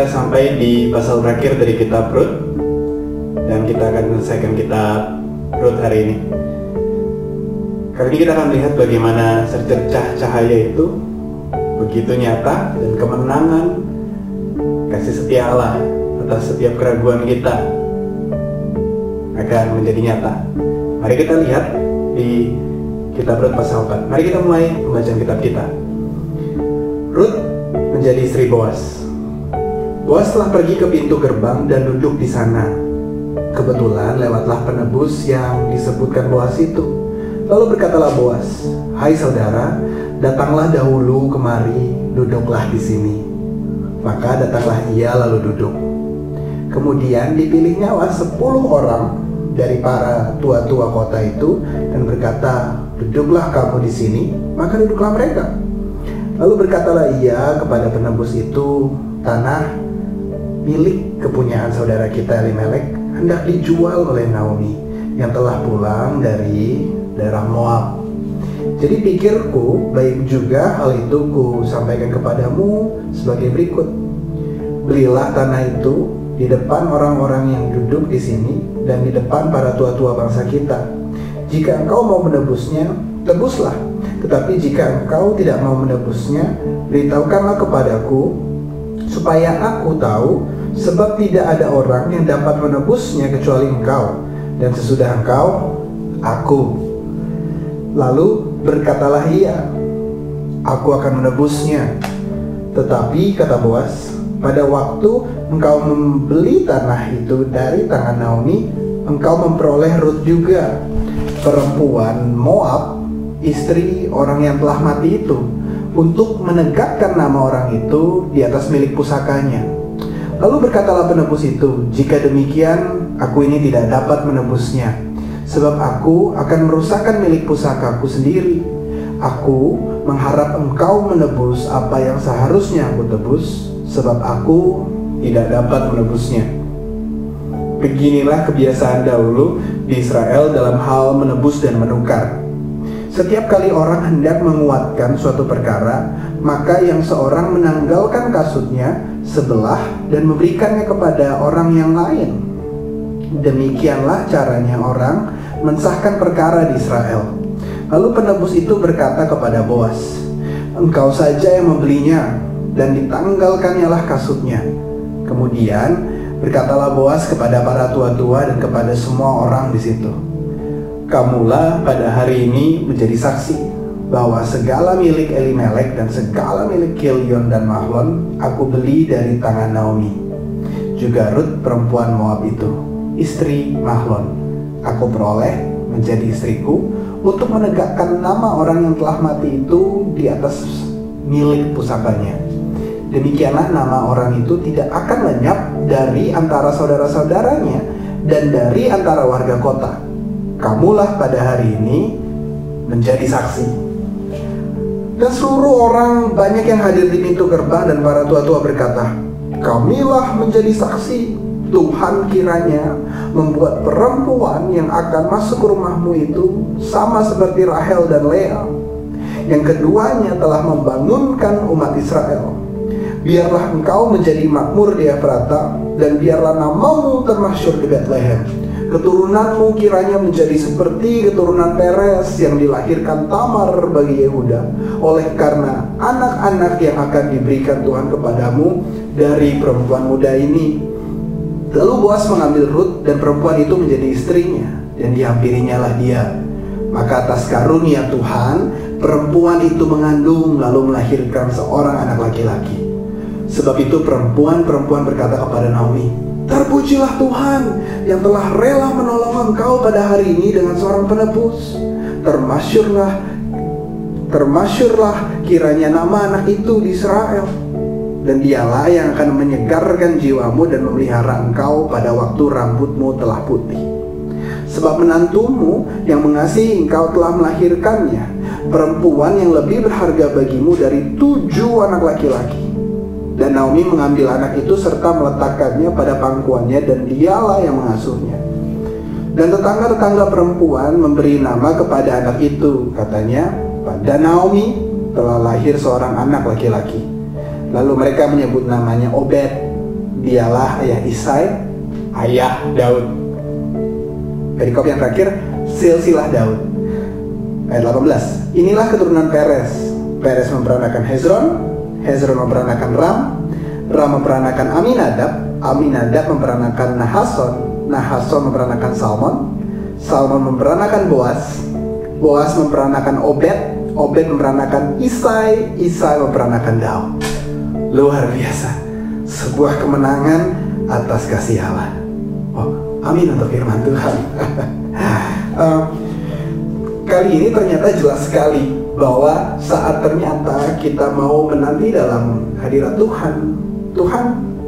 kita sampai di pasal terakhir dari kitab Rut dan kita akan menyelesaikan kitab Rut hari ini. Kali ini kita akan melihat bagaimana secercah cahaya itu begitu nyata dan kemenangan kasih setia Allah atas setiap keraguan kita akan menjadi nyata. Mari kita lihat di kitab Rut pasal 4. Mari kita mulai pembacaan kitab kita. Rut menjadi istri Boas. Boas telah pergi ke pintu gerbang dan duduk di sana. Kebetulan lewatlah penebus yang disebutkan Boas itu. Lalu berkatalah Boas, "Hai saudara, datanglah dahulu kemari, duduklah di sini." Maka datanglah ia lalu duduk. Kemudian dipilihnya sepuluh orang dari para tua-tua kota itu dan berkata, "Duduklah kamu di sini." Maka duduklah mereka. Lalu berkatalah ia kepada penebus itu, "Tanah milik kepunyaan saudara kita Elimelek hendak dijual oleh Naomi yang telah pulang dari daerah Moab. Jadi pikirku baik juga hal itu ku sampaikan kepadamu sebagai berikut. Belilah tanah itu di depan orang-orang yang duduk di sini dan di depan para tua-tua bangsa kita. Jika engkau mau menebusnya, tebuslah. Tetapi jika engkau tidak mau menebusnya, beritahukanlah kepadaku supaya aku tahu sebab tidak ada orang yang dapat menebusnya kecuali engkau. Dan sesudah engkau aku. Lalu berkatalah ia, Aku akan menebusnya. Tetapi kata Boas, pada waktu engkau membeli tanah itu dari tangan Naomi, engkau memperoleh Ruth juga, perempuan Moab, istri orang yang telah mati itu, untuk menegakkan nama orang itu di atas milik pusakanya. Lalu berkatalah penebus itu, jika demikian aku ini tidak dapat menebusnya sebab aku akan merusakkan milik pusakaku sendiri. Aku mengharap engkau menebus apa yang seharusnya aku tebus, sebab aku tidak dapat menebusnya. Beginilah kebiasaan dahulu di Israel dalam hal menebus dan menukar. Setiap kali orang hendak menguatkan suatu perkara, maka yang seorang menanggalkan kasutnya sebelah dan memberikannya kepada orang yang lain. Demikianlah caranya orang mensahkan perkara di Israel. Lalu penebus itu berkata kepada Boas, Engkau saja yang membelinya, dan ditanggalkannya lah kasutnya. Kemudian berkatalah Boas kepada para tua-tua dan kepada semua orang di situ. Kamulah pada hari ini menjadi saksi bahwa segala milik Elimelek dan segala milik Kilion dan Mahlon aku beli dari tangan Naomi. Juga Ruth perempuan Moab itu, istri Mahlon aku peroleh menjadi istriku untuk menegakkan nama orang yang telah mati itu di atas milik pusakanya. Demikianlah nama orang itu tidak akan lenyap dari antara saudara-saudaranya dan dari antara warga kota. Kamulah pada hari ini menjadi saksi. Dan seluruh orang banyak yang hadir di pintu gerbang dan para tua-tua berkata, Kamilah menjadi saksi Tuhan kiranya membuat perempuan yang akan masuk ke rumahmu itu sama seperti Rahel dan Lea yang keduanya telah membangunkan umat Israel. Biarlah engkau menjadi makmur di Efrata dan biarlah namamu termasyur di Bethlehem. Keturunanmu kiranya menjadi seperti keturunan Peres yang dilahirkan Tamar bagi Yehuda. Oleh karena anak-anak yang akan diberikan Tuhan kepadamu dari perempuan muda ini Lalu Boas mengambil Ruth dan perempuan itu menjadi istrinya dan dihampirinya lah dia. Maka atas karunia Tuhan, perempuan itu mengandung lalu melahirkan seorang anak laki-laki. Sebab itu perempuan-perempuan berkata kepada Naomi, Terpujilah Tuhan yang telah rela menolong engkau pada hari ini dengan seorang penebus. Termasyurlah, termasyurlah kiranya nama anak itu di Israel dan dialah yang akan menyegarkan jiwamu dan memelihara engkau pada waktu rambutmu telah putih. Sebab menantumu yang mengasihi engkau telah melahirkannya, perempuan yang lebih berharga bagimu dari tujuh anak laki-laki. Dan Naomi mengambil anak itu serta meletakkannya pada pangkuannya dan dialah yang mengasuhnya. Dan tetangga-tetangga perempuan memberi nama kepada anak itu, katanya, pada Naomi telah lahir seorang anak laki-laki. Lalu mereka menyebut namanya Obed. dialah ayah Isai, ayah Daud. Perikop yang terakhir, silsilah Daud. Ayat 18. Inilah keturunan Peres. Peres memperanakan Hezron, Hezron memperanakan Ram, Ram memperanakan Aminadab, Aminadab memperanakan Nahason, Nahason memperanakan Salmon, Salmon memperanakan Boas, Boas memperanakan Obed, Obed memperanakan Isai, Isai memperanakan Daud. Luar biasa, sebuah kemenangan atas kasih Allah. Oh, amin untuk firman Tuhan. uh, kali ini ternyata jelas sekali bahwa saat ternyata kita mau menanti dalam hadirat Tuhan, Tuhan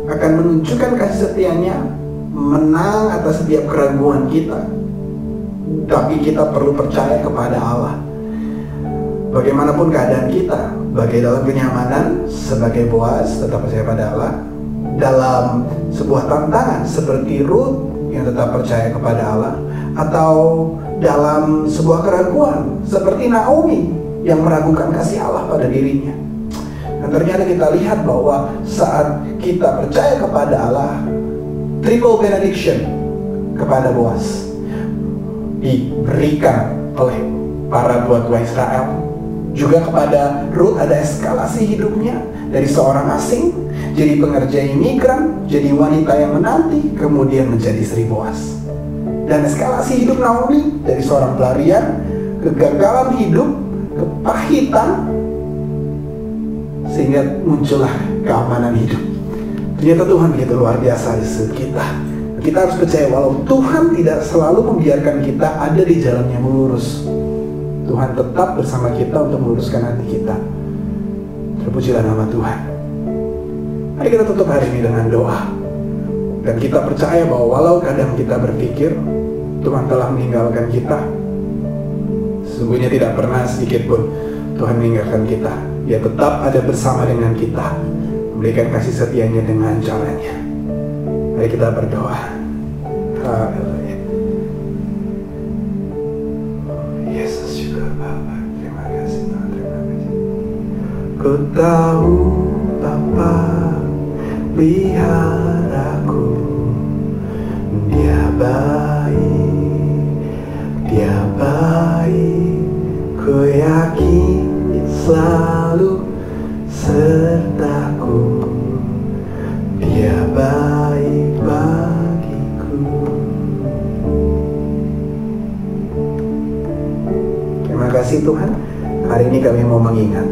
akan menunjukkan kasih setianya menang atas setiap keraguan kita. Tapi kita perlu percaya kepada Allah. Bagaimanapun keadaan kita, bagai dalam kenyamanan, sebagai boas tetap percaya pada Allah. Dalam sebuah tantangan seperti Ruth yang tetap percaya kepada Allah, atau dalam sebuah keraguan seperti Naomi yang meragukan kasih Allah pada dirinya. Dan ternyata kita lihat bahwa saat kita percaya kepada Allah, triple benediction kepada Boas diberikan oleh para tua-tua Israel. Juga kepada Ruth ada eskalasi hidupnya dari seorang asing jadi pengerja imigran, jadi wanita yang menanti, kemudian menjadi istri Boas. Dan eskalasi hidup Naomi dari seorang pelarian, kegagalan hidup, kepahitan, sehingga muncullah keamanan hidup. Ternyata Tuhan begitu luar biasa di kita. Kita harus percaya walau Tuhan tidak selalu membiarkan kita ada di jalan yang lurus. Tuhan tetap bersama kita untuk meluruskan hati kita. Terpujilah nama Tuhan. Mari kita tutup hari ini dengan doa. Dan kita percaya bahwa walau kadang kita berpikir Tuhan telah meninggalkan kita, sesungguhnya tidak pernah sedikit pun Tuhan meninggalkan kita. Dia tetap ada bersama dengan kita, memberikan kasih setianya dengan caranya. Mari kita berdoa. Haleluya. Yesus juga Bapa, terima kasih Tuhan, terima kasih. Ku tahu Bapa lihat aku, Dia baik, Yakin selalu sertaku. Dia baik bagiku. Terima kasih Tuhan. Hari ini kami mau mengingat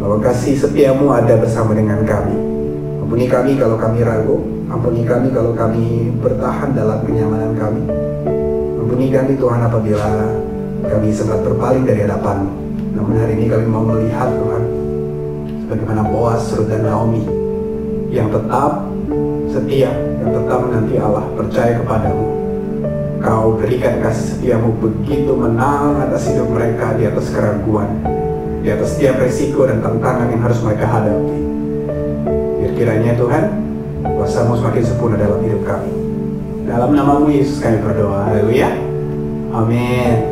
bahwa kasih setiamu ada bersama dengan kami. Ampuni kami kalau kami ragu. Ampuni kami kalau kami bertahan dalam kenyamanan kami. Ampuni kami Tuhan apabila kami sempat berpaling dari hadapanmu. Namun hari ini kami mau melihat Tuhan Bagaimana Boas, Ruth dan Naomi yang tetap setia, yang tetap menanti Allah, percaya kepadamu. Kau berikan kasih setiamu begitu menang atas hidup mereka di atas keraguan, di atas setiap resiko dan tantangan yang harus mereka hadapi. Biar kiranya Tuhan, kuasamu semakin sempurna dalam hidup kami. Dalam namamu Yesus kami berdoa. Haleluya. Amin.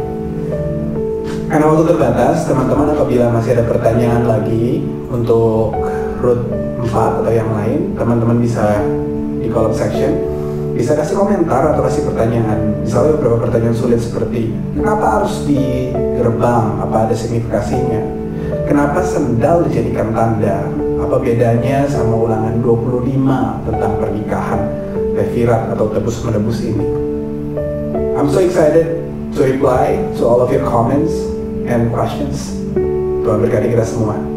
Karena waktu terbatas, teman-teman apabila masih ada pertanyaan lagi untuk root 4 atau yang lain, teman-teman bisa di kolom section bisa kasih komentar atau kasih pertanyaan. Misalnya beberapa pertanyaan sulit seperti kenapa harus di gerbang? Apa ada signifikasinya? Kenapa sendal dijadikan tanda? Apa bedanya sama ulangan 25 tentang pernikahan Bevirat atau tebus menebus ini? I'm so excited to reply to all of your comments and questions. Tuhan berkati kita semua.